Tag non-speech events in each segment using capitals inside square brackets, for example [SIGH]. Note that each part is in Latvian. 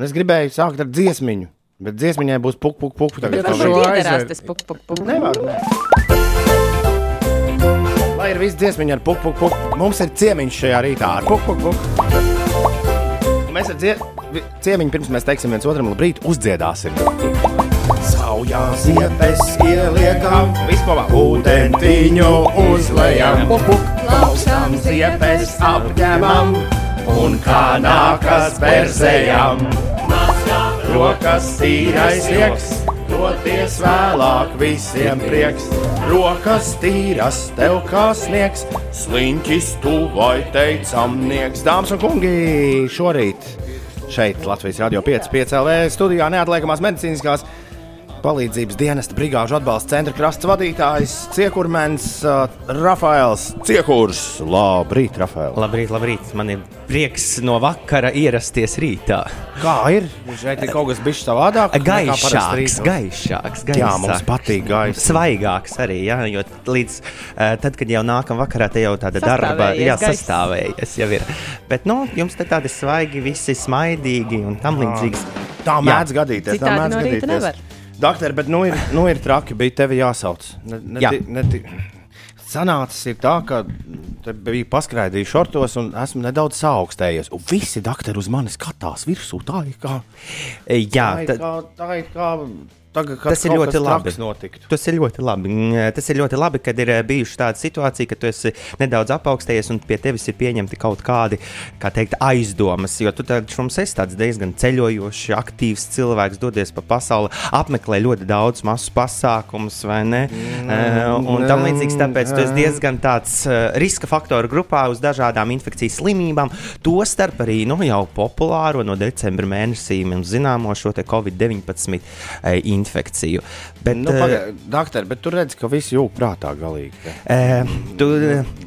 Un es gribēju sākt ar dziesmiņu, bet dziesmiņai būs puk, puk, puk. Tagad Varbūt tā vajag. piederās aizver- tas puk, puk, puk. Nevar, ne. Lai ir viss dziesmiņa ar puk, puk, puk. Mums ir ciemiņš šajā rītā ar puk, puk, puk. Un Mēs ar dzie... vi- ciemiņu pirms mēs teiksim viens otram labrīt, uzdziedāsim. Saujā ziepes ieliekam, vispār ūdentiņu uzlējam, plaukstām ziepes apņemam un kā nākas berzējam. Rokas tīrais rieks, doties vēlāk visiem prieks. Rokas tīras, tev kā sniegs, sliņķis tu vai teicamnieks. Dāmas un kungi, šorīt šeit Latvijas Radio 5,5 LV studijā neatliekamās medicīniskās palīdzības dienesta brigāžu atbalsta centra krasts vadītājs Ciekurmens uh, Rafaels Ciekurs. Labrīt, Rafael! Labrīt, labrīt. Man ir prieks no vakara ierasties rītā. Kā ir? Šeit ir kaut kas bijis savādāk. Gaišāks, gaišāks, gaišāks. Jā, mums patīk gaisa. Svaigāks arī, jā, jo līdz uh, tad, kad jau nākam vakarā, te jau tāda darba, Sastāvējies jā, sastāvējies jau ir. Bet, nu, jums te tādi svaigi, visi smaidīgi un tam līdzīgs. Tā Jā. mēdz gadīties. tā Citādi mēdz no gadīties. nevar. Doktor, bet nu ir, nu ir traki, bija tevi jāsauc. Ne, ne, Jā. ne, Sanācis ir tā, ka te bija paskraidījis šortos un esmu nedaudz saaugstējies. Un visi doktori uz mani skatās virsū. Tā ir kā. Jā, tā ir tad, kā, tā ir kā tagad, Tas ir ļoti labi. Tas ir ļoti labi. Mm, Tas ir ļoti labi, kad ir eh, bijuši tāda situācija, ka tu esi nedaudz apaugstējies un pie tevis ir pieņemti kaut kādi kā teikt, aizdomas. Jo tu taču mums esi tāds diezgan ceļojošs, aktīvs cilvēks, dodies pa pasauli, apmeklē ļoti daudz masu pasākumus, vai ne? Mm, un tam līdzīgs, tāpēc tu esi diezgan tāds riska faktoru grupā uz dažādām infekcijas slimībām. Tostarp arī nu, jau populāro no decembra mēnesī mums zināmo šo te Covid-19 eh, infekciju. Bet, Nu, eh, paga, doktor, bet tu redzi, ka visi jūt prātā galīgi. te. E, tu,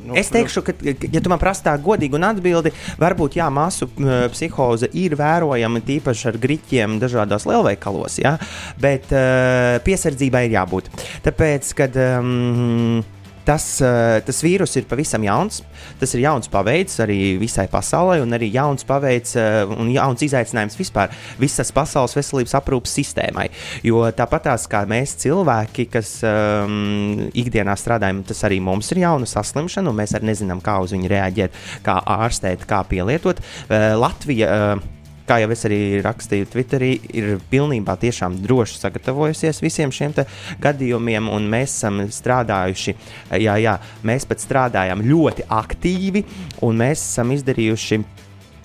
nu, es teikšu, ka, ja tu man prasa tā godīgi un atbildi, varbūt jā, masu m, psihoze ir vērojama tīpaši ar griķiem dažādos lielveikalos, jā, bet uh, piesardzībai ir jābūt. Tāpēc, kad um, tas, uh, tas vīrus ir pavisam jauns, tas ir jauns paveids arī visai pasaulē, un arī jauns paveids uh, un jauns izaicinājums vispār visas pasaules veselības aprūpas sistēmai. Jo tāpatās kā mēs cilvēki, kas um, ikdienā strādājam, tas arī mums ir jauna saslimšana, un mēs arī nezinām, kā uz viņu reaģēt, kā ārstēt, kā pielietot. Uh, Latvija. Uh, Kā jau es arī rakstīju Twitterī, ir pilnībā tiešām droši sagatavojusies visiem šiem gadījumiem, un mēs esam strādājuši, jā, jā, mēs pat strādājam ļoti aktīvi, un mēs esam izdarījuši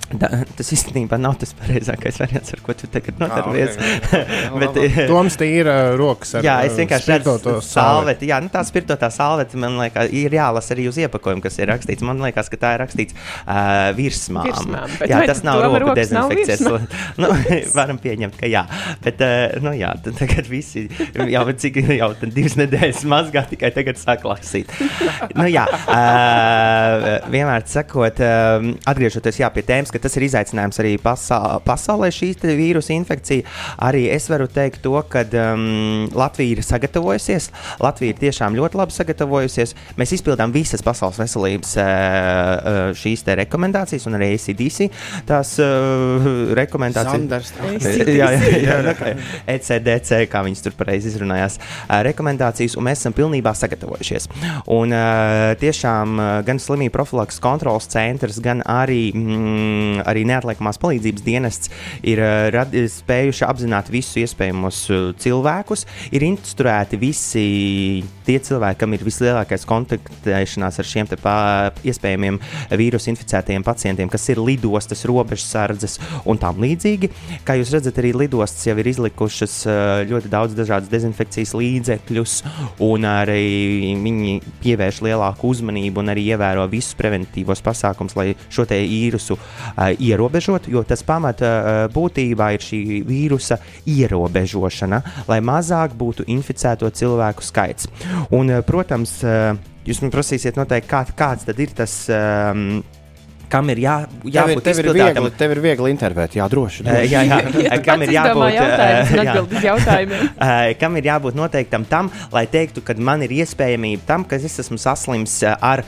Da, tas īstenībā nav tas pareizākais variants, ar ko tu tagad nodarbojies. [LAUGHS] Bet, eh, Toms ir uh, rokas ar Jā, es vienkārši redzu to salveti. Jā, nu, tā spirtotā salvete man liekas, ir jālasa arī uz iepakojuma, kas ir rakstīts. Man liekas, ka tā ir rakstīts uh, virsmām. Virsmām, Jā, tas nav roku dezinfekcijas. [LAUGHS] nu, [LAUGHS] varam pieņemt, ka jā. Bet, uh, nu, jā, tad tagad visi jau, cik, jau divas nedēļas mazgā, tikai tagad sāk lasīt. nu, jā, uh, vienmēr sakot, uh, atgriežoties jā, pie tēmas, ka tas ir izaicinājums arī pasā, pasaulē, šī vīrusu infekcija. Arī es varu teikt to, ka um, Latvija ir sagatavojusies. Latvija ir tiešām ļoti labi sagatavojusies. Mēs izpildām visas pasaules veselības uh, uh, šīs rekomendācijas, un arī ACDC tās uh, rekomendācijas. Jā, jā, jā, jā. ECDC, kā viņas tur pareizi izrunājās, ā, rekomendācijas, un mēs esam pilnībā sagatavojušies. Un ā, tiešām ā, gan slimību profilaks kontrols centrs, gan arī, mm, arī neatliekamās palīdzības dienests ir ā, rad, spējuši apzināt visus iespējamos ā, cilvēkus, ir instruēti visi tie cilvēki, kam ir vislielākais kontaktēšanās ar šiem pā, iespējamiem vīrusu inficētajiem pacientiem, kas ir lidostas, robežsardzes un tam līdzīgi. Kā jūs redzat, arī lidostas jau ir izlikušas uh, ļoti daudz dažādas dezinfekcijas līdzekļus, un arī viņi pievērš lielāku uzmanību un arī ievēro visus preventīvos pasākumus, lai šo vīrusu ierobežotu, jo tas pamata būtībā ir šī vīrusa ierobežošana, lai mazāk būtu inficēto cilvēku skaits. Un, protams, jūs man prasīsiet noteikti, kā, kāds tad ir tas. Um, kam ir jā, Tev ir, jābūt tev, ir viegli, tev ir viegli intervēt, jā, droši. Eh, droši. Jā, jā, [LAUGHS] kam ir jābūt eh, jā. jautājumiem. [LAUGHS] Eh, kam ir jābūt noteiktam tam, lai teiktu, ka man ir iespējamība tam, ka es esmu saslims ar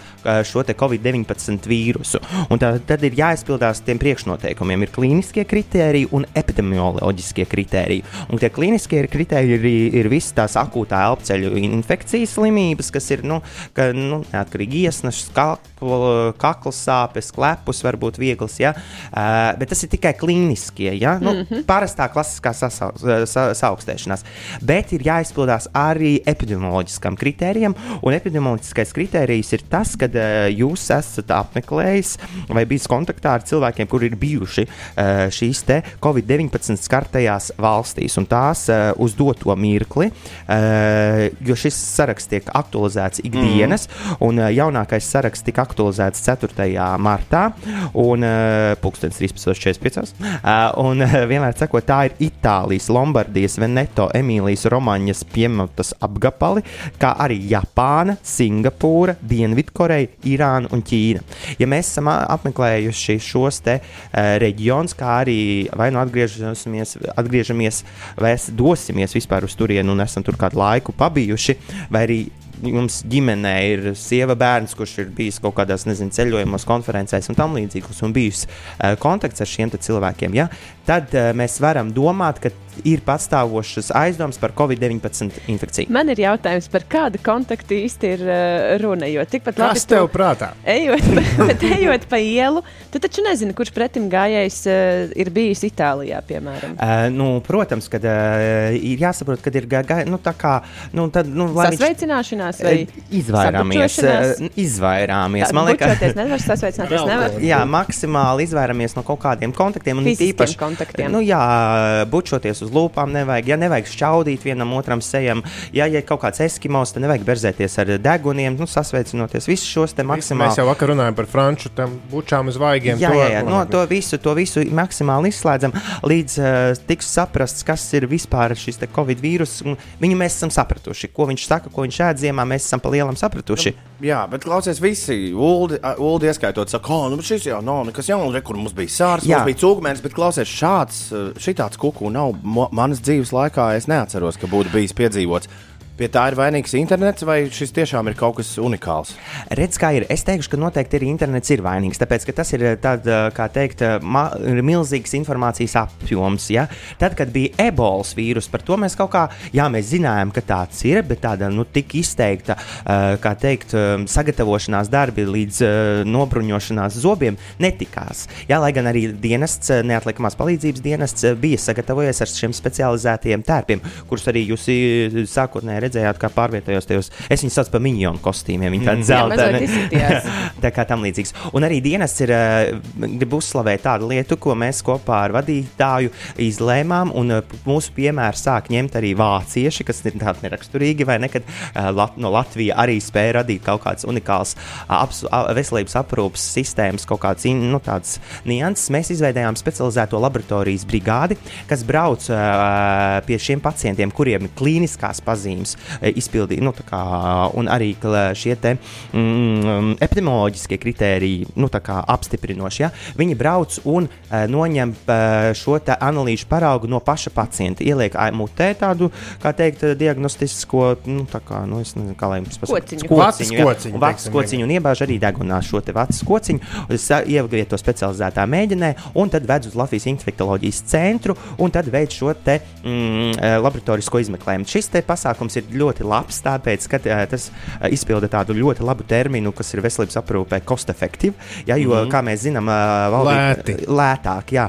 šo te Covid-19 vīrusu. Un tā, tad ir jāizpildās tiem priekšnoteikumiem. Ir klīniskie kriteriji un epidemioloģiskie kriteriji. Un tie klīniskie kriteriji ir, ir visas tās akūtā elpceļu infekcijas slimības, kas ir nu, ka, nu, neatkarīgi iesnašas, kakla, kakla sāpes, klepus, varbūt viegls. Ja? Uh, bet tas ir tikai klīniskie, ja? nu, mm -hmm. parastā klasiskā sasau, sa, saaugstēšanās. Bet ir jāizpildās arī epidemioloģiskam kritērijam, un epidemioloģiskais kritērijs ir tas, ka uh, jūs esat apmeklējis vai bijis kontaktā ar cilvēkiem, kuri ir bijuši uh, šīs te Covid-19 skartajās valstīs, un tās uh, uz doto mirkli, uh, jo šis saraksts tiek aktualizēts ikdienas, mm. un uh, jaunākais saraksts tika aktualizēts 4. martā, un uh, pulkstenis 13.45. Uh, un uh, vienmēr sakot, tā ir Itālijas, Lombardijas, Veneto, Emīlijas, Romaņas pieminētas apgabali, kā arī Japāna, Singapūra, Dienvidkoreja, Irāna un Ķīna. Ja mēs esam apmeklējuši šos te uh, reģionus, kā arī vai nu atgriežamies, atgriežamies vai es dosimies vispār uz turieni un esam tur kādu laiku pabijuši, vai arī jums ģimenē ir sieva, bērns, kurš ir bijis kaut kādās nezinu, ceļojumos, konferencēs un tam līdzīgos, un bijis uh, kontakts ar šiem cilvēkiem, ja, tad uh, mēs varam domāt, ka ir pastāvošas aizdomas par Covid-19 infekciju. Man ir jautājums, par kādu kontaktu īsti ir uh, runa. Jo tikpat labi Kas tev prātā? Ejot, [LAUGHS] bet ejot pa ielu, tu taču nezini, kurš pretim gājējs uh, ir bijis Itālijā, piemēram. Uh, nu, protams, ka uh, ir jāsaprot, ka ir gājis nu, tā kā. Nu, tad, nu, lai Sasveicināšanās vai Izvairāmies. eh, Izvairāmies. Tā, Man liekas, nevar [LAUGHS] sasveicināties, nevar. Jā, maksimāli izvairamies no kaut kādiem kontaktiem. un Fiziskiem īpaši- kontaktiem. Nu, jā, bučoties uz lūpām nevajag. Ja nevajag šķaudīt vienam otram sejam, ja ir kaut kāds eskimos, tad nevajag berzēties ar deguniem, nu, sasveicinoties. Visus šos te Mēs maksimāli. jau vakar runājām par franču tam bučām uz vaigiem. Jā, to- jā, jā. No, to, visu, to visu maksimāli izslēdzam, līdz uh, tiks saprasts, kas ir vispār šis te Covid vīrus. un Viņu mēs esam sapratuši. Ko viņš saka, ko viņš ēd ziemā, mēs esam pa lielam sapratuši. Jā, bet klausies, visi, Ulu, Ulu ieskaitot, saka, ka nu, šis jau nav nekas jauns, kur mums bija sārs, Jā. mums bija cūkmērs, bet klausies, šāds, eh, šitāds kuku nav manas dzīves laikā. Es neatceros, ka būtu bijis piedzīvots. Pie tā ir vainīgs internets, vai šis tiešām ir kaut kas unikāls? Redz, kā ir. Es teikšu, ka noteikti arī internets ir vainīgs, tāpēc ka tas ir tād, kā teikt, ir milzīgs informācijas apjoms. Ja? Tad, kad bija ebolas vīrus, par to mēs kaut kā, jā, mēs zinājām, ka tāds ir, bet tāda nu, tik izteikta, kā teikt, sagatavošanās darbi līdz nobruņošanās zobiem netikās. Jā, lai gan arī dienests, neatliekamās palīdzības dienests, bija sagatavojies ar šiem specializētajiem tērpiem, kurus arī jūs sākotnēji redzējāt, kā pārvietojos tajos. Es viņus saucu par minionu kostīmiem. Viņi tādi mazliet zeltaini. [LAUGHS] Tā kā tam līdzīgs. Un arī dienas ir, uh, grib uzslavēt tādu lietu, ko mēs kopā ar vadītāju izlēmām. Un uh, mūsu piemēru sāk ņemt arī vācieši, kas ir tādi neraksturīgi, vai nekad uh, Lat no Latvijas arī spēja radīt kaut kādas unikālas veselības aprūpas sistēmas, kaut kādas nu, tādas nianses. Mēs izveidojām specializēto laboratorijas brigādi, kas brauc uh, pie šiem pacientiem, kuriem ir klīniskās pazīmes izpildīt, nu, kā, un arī šie te, mm, epidemioloģiskie kritēriji nu, kā apstiprinoši. Ja? Viņi brauc un uh, noņem uh, šo te analīžu paraugu no paša pacienta, ieliek mutē tādu, kā teikt, diagnostisko, nu, tā kā, nu, es nezinu, kā lai jums pasakā. Kociņu. Vats jā. kociņu, Un Vats teiksim, kociņu un iebāž arī degunā šo te vats kociņu, sa- ievieto specializētā mēģinē, un tad ved uz Latvijas infektoloģijas centru, un tad veids šo te mm, laboratorisko izmeklējumu. Šis te pasākums ir ļoti labs, tāpēc, ka eh, tas eh, izpilda tādu ļoti labu terminu, kas ir veselības aprūpē cost effective, ja, jo, mm -hmm. kā mēs zinām, eh, valdī- Lēti. lētāk, jā.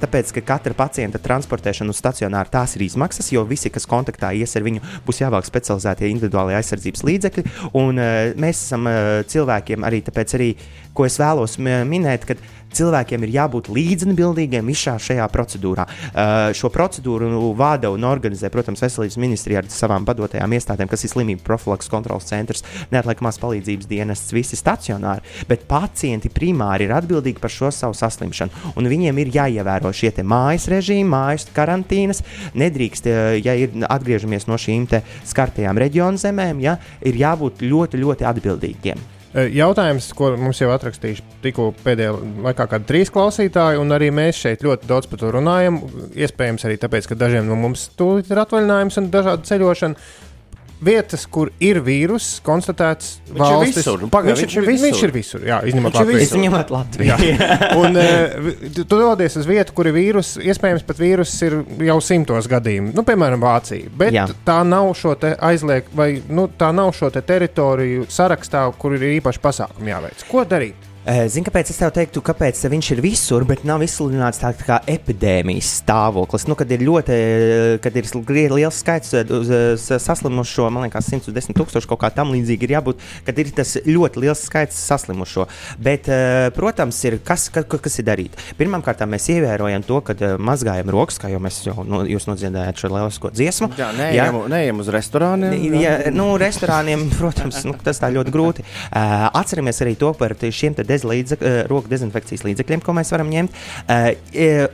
Tāpēc, ka katra pacienta transportēšana uz stacionāru tās ir izmaksas, jo visi, kas kontaktā ies ar viņu, būs jāvelk specializētie individuālie aizsardzības līdzekļi. Un mēs esam cilvēkiem arī tāpēc, arī, ko es vēlos mi- minēt, kad cilvēkiem ir jābūt līdzinbildīgiem visā šajā procedūrā. Uh, šo procedūru nu, vada un organizē, protams, Veselības ministrija ar savām padotajām iestādēm, kas ir slimību profilaks kontrols centrs, neatliekamās palīdzības dienests, visi stacionāri, bet pacienti primāri ir atbildīgi par šo savu saslimšanu. Un viņiem ir jāievēro šie mājas režīmi, mājas karantīnas. Nedrīkst, ja ir atgriežamies no šīm skartajām reģionu zemēm, ja, ir jābūt ļoti, ļoti atbildīgiem. Jautājums, ko mums jau atrakstījuši tikko pēdējā laikā, kādi trīs klausītāji, un arī mēs šeit ļoti daudz par to runājam. Iespējams, arī tāpēc, ka dažiem no mums tūlīt ir atvaļinājums un dažādi ceļošana. Vietas, kur ir vīruss, konstatēts Viņš ir visur. Nu, pagaid, viņš ir visur. Viņš ir visur, jā, izņemot Viņš ir Latviju. Izņemot Latviju. [LAUGHS] Un uh, tu dodies uz vietu, kur ir vīrus, iespējams, pat vīrus ir jau simtos gadījumu, nu, piemēram, Vācija. Bet Jā. Jā. tā nav šo te aizliegt, vai nu, tā nav šo te teritoriju sarakstā, kur ir īpaši pasākumi jāveic. Ko darīt? Zini, kāpēc es tev teiktu, kāpēc viņš ir visur, bet nav izsludināts tā kā epidēmijas stāvoklis. Nu, kad ir ļoti, eh, kad ir liels skaits eh, eh, saslimušo, man liekas, 110 tūkstoši kaut kā tam līdzīgi ir jābūt, kad ir tas ļoti liels skaits saslimušo. Bet, eh, protams, ir kas, ka- ka- kas ir darīt. Pirmkārt, mēs ievērojam to, ka eh, mazgājam rokas, kā jau mēs jau no, jūs nodziedājāt šo lielisko dziesmu. Jā, neejam, neejam uz restorāniem. Ja, nu, restorāniem, [LAUGHS] protams, nu, tas tā ļoti grūti. Atceramies arī to par te- šiem te dezlīdzek, uh, roku dezinfekcijas līdzekļiem, ko mēs varam ņemt. Uh,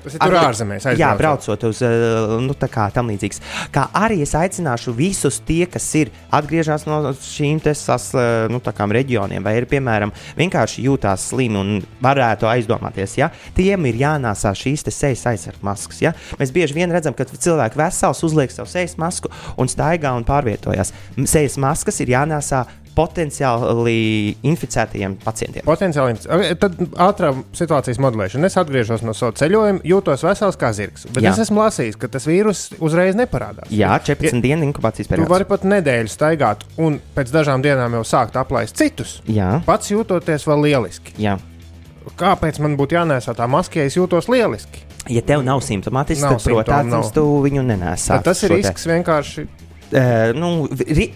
Tas ir tur ārzemēs, Jā, aizbraucot. braucot uz uh, nu, kā tam līdzīgs. Kā arī es aicināšu visus tie, kas ir atgriežas no šīm te sas, uh, nu, kā reģioniem, vai ir piemēram vienkārši jūtās slimi un varētu aizdomāties, ja tiem ir jānāsā šīs sejas aizsardzības maskas. Ja? Mēs bieži vien redzam, ka cilvēki vesels uzliek savu sejas masku un staigā un pārvietojās. M- Sejas maskas ir jānāsā potenciāli inficētajiem pacientiem. Potenciāli. Tad ātrā situācijas modelēšana. Es atgriežos no sava ceļojuma, jūtos vesels kā zirgs. Bet Jā. Es esmu lasījis, ka tas vīrus uzreiz neparādās. Jā, 14 dienu inkubācijas Tu periods. vari pat nedēļu staigāt, un pēc dažām dienām jau sākt aplaist citus. Jā, Pats jūtoties vēl lieliski. jā. Kāpēc man būtu jānēsā tā maska, ja es jūtos lieliski? Ja tev nav simptomātisks, Nav tad, protams, tu viņu nenēsā. Tas ir risks vienkārši. Uh, nu, ri,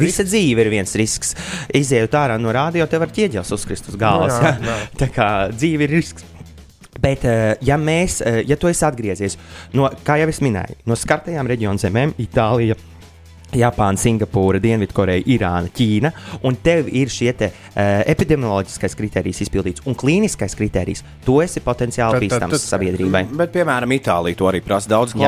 Visa dzīve ir viens risks. Izejot ārā no rādio, tev var ķieģelis uzkrist uz galvas. Jā, ja? [LAUGHS] jā. Tā kā dzīve ir risks. Bet, eh, ja mēs, eh, ja tu esi atgriezies no, kā jau es minēju, no skartajām reģionu zemēm, Itālija, Japāna, Singapūra, Dienvidkoreja, Irāna, Ķīna, un tev ir šie te, uh, epidemioloģiskais kriterijs izpildīts un klīniskais kriterijs, tu esi potenciāli bīstams sabiedrībai. Bet, piemēram, Itālija to arī prasa. Daudz Jā.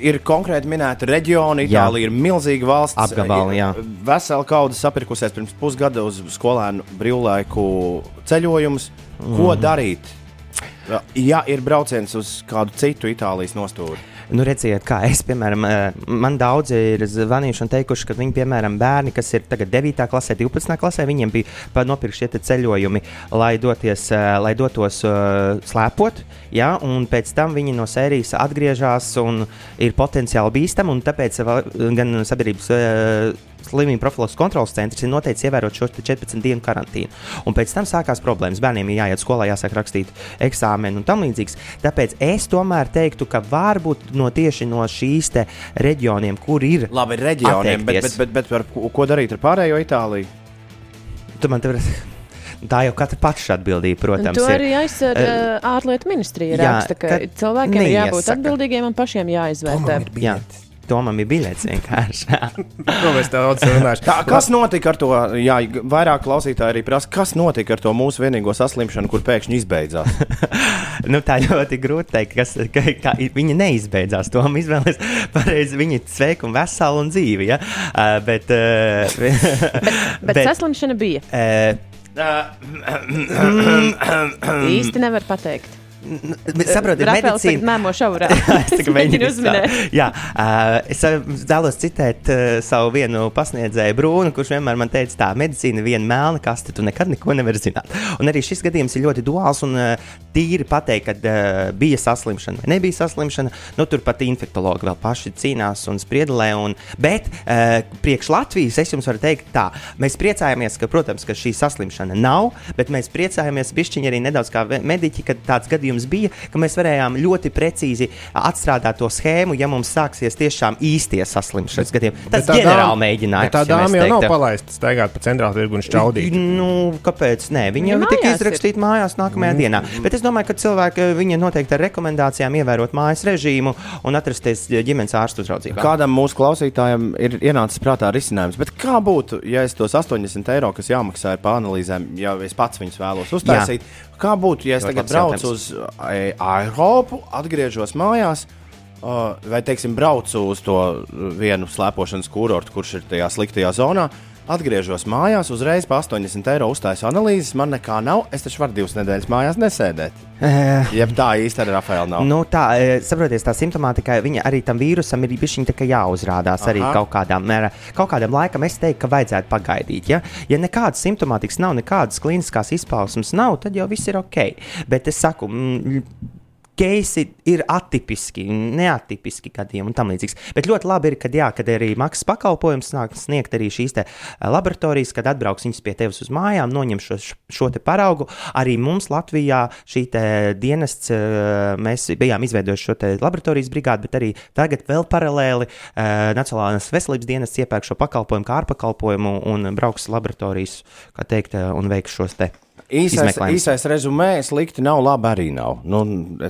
Ir konkrēti minēti reģioni. Jā. Itālija ir milzīga valsts. Apgabali, jā. Vesela kauda sapirkusies pirms pusgada uz skolēnu brīvlaiku ceļojumus. Ko Mhm. darīt? Ja ir brauciens uz kādu citu Itālijas nostūri, Nu, redziet, kā es, piemēram, eh, man daudzi ir zvanījuši un teikuši, ka viņi, piemēram, bērni, kas ir tagad 9. klasē, 12. klasē, viņiem bija nopirkti šie ceļojumi, lai, doties, eh, lai dotos uh, slēpot, ja, un pēc tam viņi no sērijas atgriežas un ir potenciāli bīstami, un tāpēc gan sabiedrības slimību profilaks kontrolas centrs ir noteicis ievērot šo te 14 dienu karantīnu. Un pēc tam sākās problēmas. Bērniem ir jāiet skolā, jāsāk rakstīt eksāmenu un tam līdzīgs. Tāpēc es tomēr teiktu, ka varbūt no tieši no šīs reģioniem, kur ir. labi, ir reģioniem, bet, bet, bet, bet ar ko darīt ar pārējo Itāliju? Tu man te vari- Tā jau katra paša atbildība, Un protams, to ir. arī aizsver uh, ārlietu ministrija. jā, Raksta, ka ka cilvēkiem ir jābūt atbildīgiem un pašiem jāizvērtē. Jā, Tomam ir biļets vienkārši. [LAUGHS] Daudz runājam? Tā, kas notika ar to? Jā, vairāk klausītāji arī prasa, kas notika ar to mūsu vienīgo saslimšanu, kur pēkšņi izbeidzās. [LAUGHS] nu, tā ļoti grūti pateikt, kas ka, ka, viņa neizbeidzās. To izvēlēties pareizi. Viņa ir sveika un vesela un dzīva. Ja? Uh, bet, uh, [LAUGHS] Bet, bet saslimšana bija. uh, Īsti nevar pateikt. Saprotiet, Rafaels medicīna. mēmo šaurā. [LAUGHS] es tikai mēģinu uzminēt. Jā, uh, es vēlos citēt uh, savu vienu pasniedzēju Brūnu, kurš vienmēr man teica, tā medicīna viena melna kaste, tu nekad neko nevari zināt. Un arī šis gadījums ir ļoti duāls un uh, tīri pateikt, kad uh, bija saslimšana vai nebija saslimšana. Nu, tur pat infektologi vēl paši cīnās un spriedelē. Un, bet uh, priekš Latvijas es jums varu teikt, tā, mēs priecājamies, ka, protams, ka šī saslimšana nav, bet mēs priecājamies bišķiņi arī nedaudz kā mediķi, kad tāds gadījums bija, ka mēs varējām ļoti precīzi atstrādāt to schēmu, ja mums sāksies tiešām īstie saslimšanas gadījumi. Tas tā ģenerāli mēģinājums. bet Tā ja dāma jau nav palaista staigāt pa centrālu tirgu un šķaudīt. Nu, kāpēc? Nē, viņa jau tika mājās ir. izrakstīta mājās nākamajā Mm. dienā. Bet es domāju, ka cilvēki viņa noteikti ar rekomendācijām ievērot mājas režīmu un atrasties ģimenes ārstu uzraudzībā. Kādam mūsu klausītājam ir ienācis prātā risinājums, bet kā būtu, ja es tos 80 eiro, kas jāmaksā par analīzēm, ja es pats viņus vēlos uztaisīt, kā būtu, ja es tagad braucu uz e, Eiropu, atgriežos mājās? Uh, vai, teiksim, braucu uz to vienu slēpošanas kurortu, kurš ir tajā sliktajā zonā, Atgriežos mājās, uzreiz pa 80 eiro uztaisu analīzes. Man nekā nav. Es taču varu divas nedēļas mājās nesēdēt. Eh, Jeb tā īsti ar Rafaelu nav. Nu, tā, e, saprotiet, tā simptomātika, viņa arī tam vīrusam ir bijusi jāuzrādās arī Aha. kaut kādām, mērā, kaut kādam laikam. Es teiktu, ka vajadzētu pagaidīt. Ja, ja nekādas simptomātikas nav, nekādas klīniskās izpausmes nav, tad jau viss ir ok. Bet es saku, mm, Keisi ir atipiski, neatipiski gadījumi un tam līdzīgs. Bet ļoti labi ir, kad, jā, kad arī maksas pakalpojums nāk sniegt arī šīs eh, laboratorijas, kad atbrauks viņas pie tevis uz mājām, noņem šo, šo te paraugu. Arī mums Latvijā šī dienests, eh, mēs bijām izveidojuši šo laboratorijas brigādi, bet arī tagad vēl paralēli eh, Nacionālās veselības dienests iepērk šo pakalpojumu kā ārpakalpojumu un brauks laboratorijas, kā teikt, un veiks šos te. Īsais, īsais rezumē, slikti nav, labi arī nav. Nu,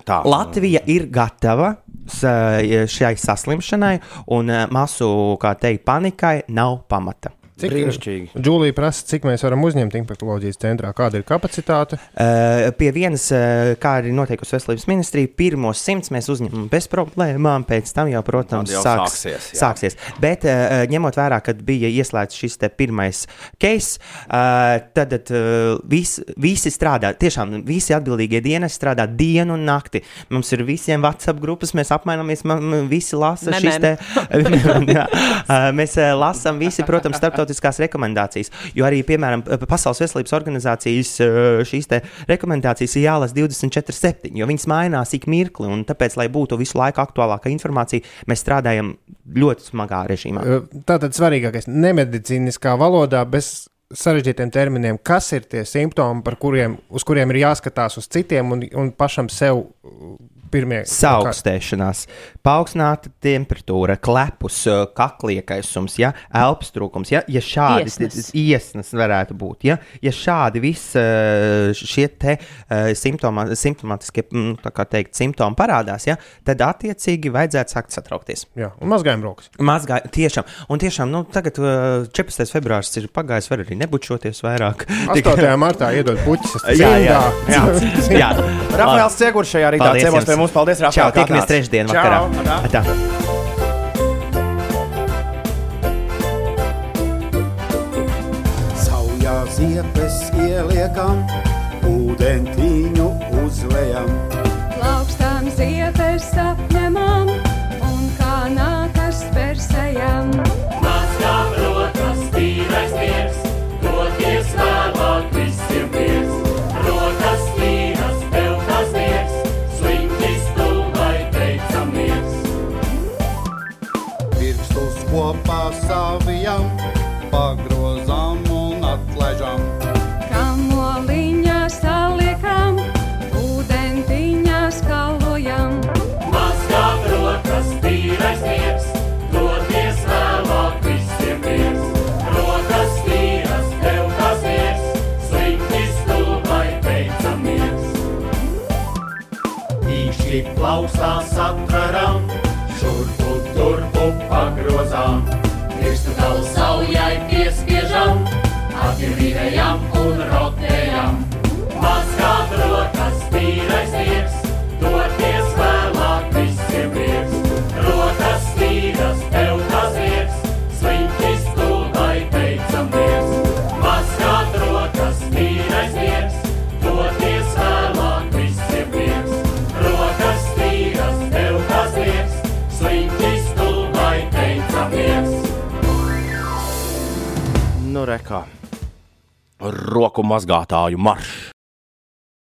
tā. Latvija ir gatava šai saslimšanai, un eh, masu, kā teikt, panikai nav pamata. Cik Brīnišķīgi. Džūlija prasa, cik mēs varam uzņemt infekcijas centrā, kāda ir kapacitāte. Uh, pie vienas, uh, kā arī noteikusi veselības ministrija, pirmos simts mēs uzņemam bez problēmām, pēc tam jau, protams, jau sāks, sāksies, jā. sāksies. Bet uh, ņemot vērā, kad bija ieslēgts šis te pirmais case, uh, tad uh, vis, visi strādā, tiešām visi atbildīgie dienas strādā dienu un nakti. Mums ir visiem WhatsApp grupas, mēs apmainamies, ma- ma- visi lasa šīs te. [LAUGHS] Jā, uh, mēs uh, lasām visi, protams, starptautiskās rekomendācijas. Jo arī, piemēram, Pasaules veselības organizācijas uh, šīs rekomendācijas ir jālasa 24-7, jo viņas mainās ik mirkli. Tāpēc, lai būtu visu laiku aktuālākā informācija, mēs strādājam ļoti smagā režīmā. Tātad svarīgākais - nemedicīniskā valodā, bez sarežģītiem terminiem, kas ir tie simptomi, kuriem, uz kuriem ir jāskatās uz citiem un, un pašam sev pirmie. Saaugstēšanās, paaugstināta temperatūra, klepus, kakliekaisums, ja, elpas trūkums, ja, ja šādi Iesnas. iesnas varētu būt, ja, ja šādi visi šie te simptoma, simptomātiskie tā kā teikt, simptomi parādās, ja, tad attiecīgi vajadzētu sākt satraukties. Jā, un mazgājam rokas. Mazgā, tiešām, un tiešām, nu, tagad uh, 14. februāris ir pagājis, var arī nebučoties vairāk. 8. martā iedod puķis. Jā, jā, jā. jā. [LAUGHS] Rafaels Ciegurs šajā rītā ciemos jums. Pie mums. Paldies, Rafael. Čau, ka tiekamies trešdien Čau, vakarā. atā. Tā. Saujā ziepes ieliekam, ūdentiņu uzlējam. Kopā savijam, pagrozām un atlaižam. Kamoliņā saliekam, ūdentiņā skalojam. Mazgām rokas, tīrais miers, doties vēlāk visiem pies. Rokas tīras, tev tas miers, sliņķis stulbai teicamies. Īši plausās atveram, pagrozām. Pirkstu galu saujai piespiežam, atvirījām un rotējam. Mazgāt rekā. Roku mazgātāju maršs.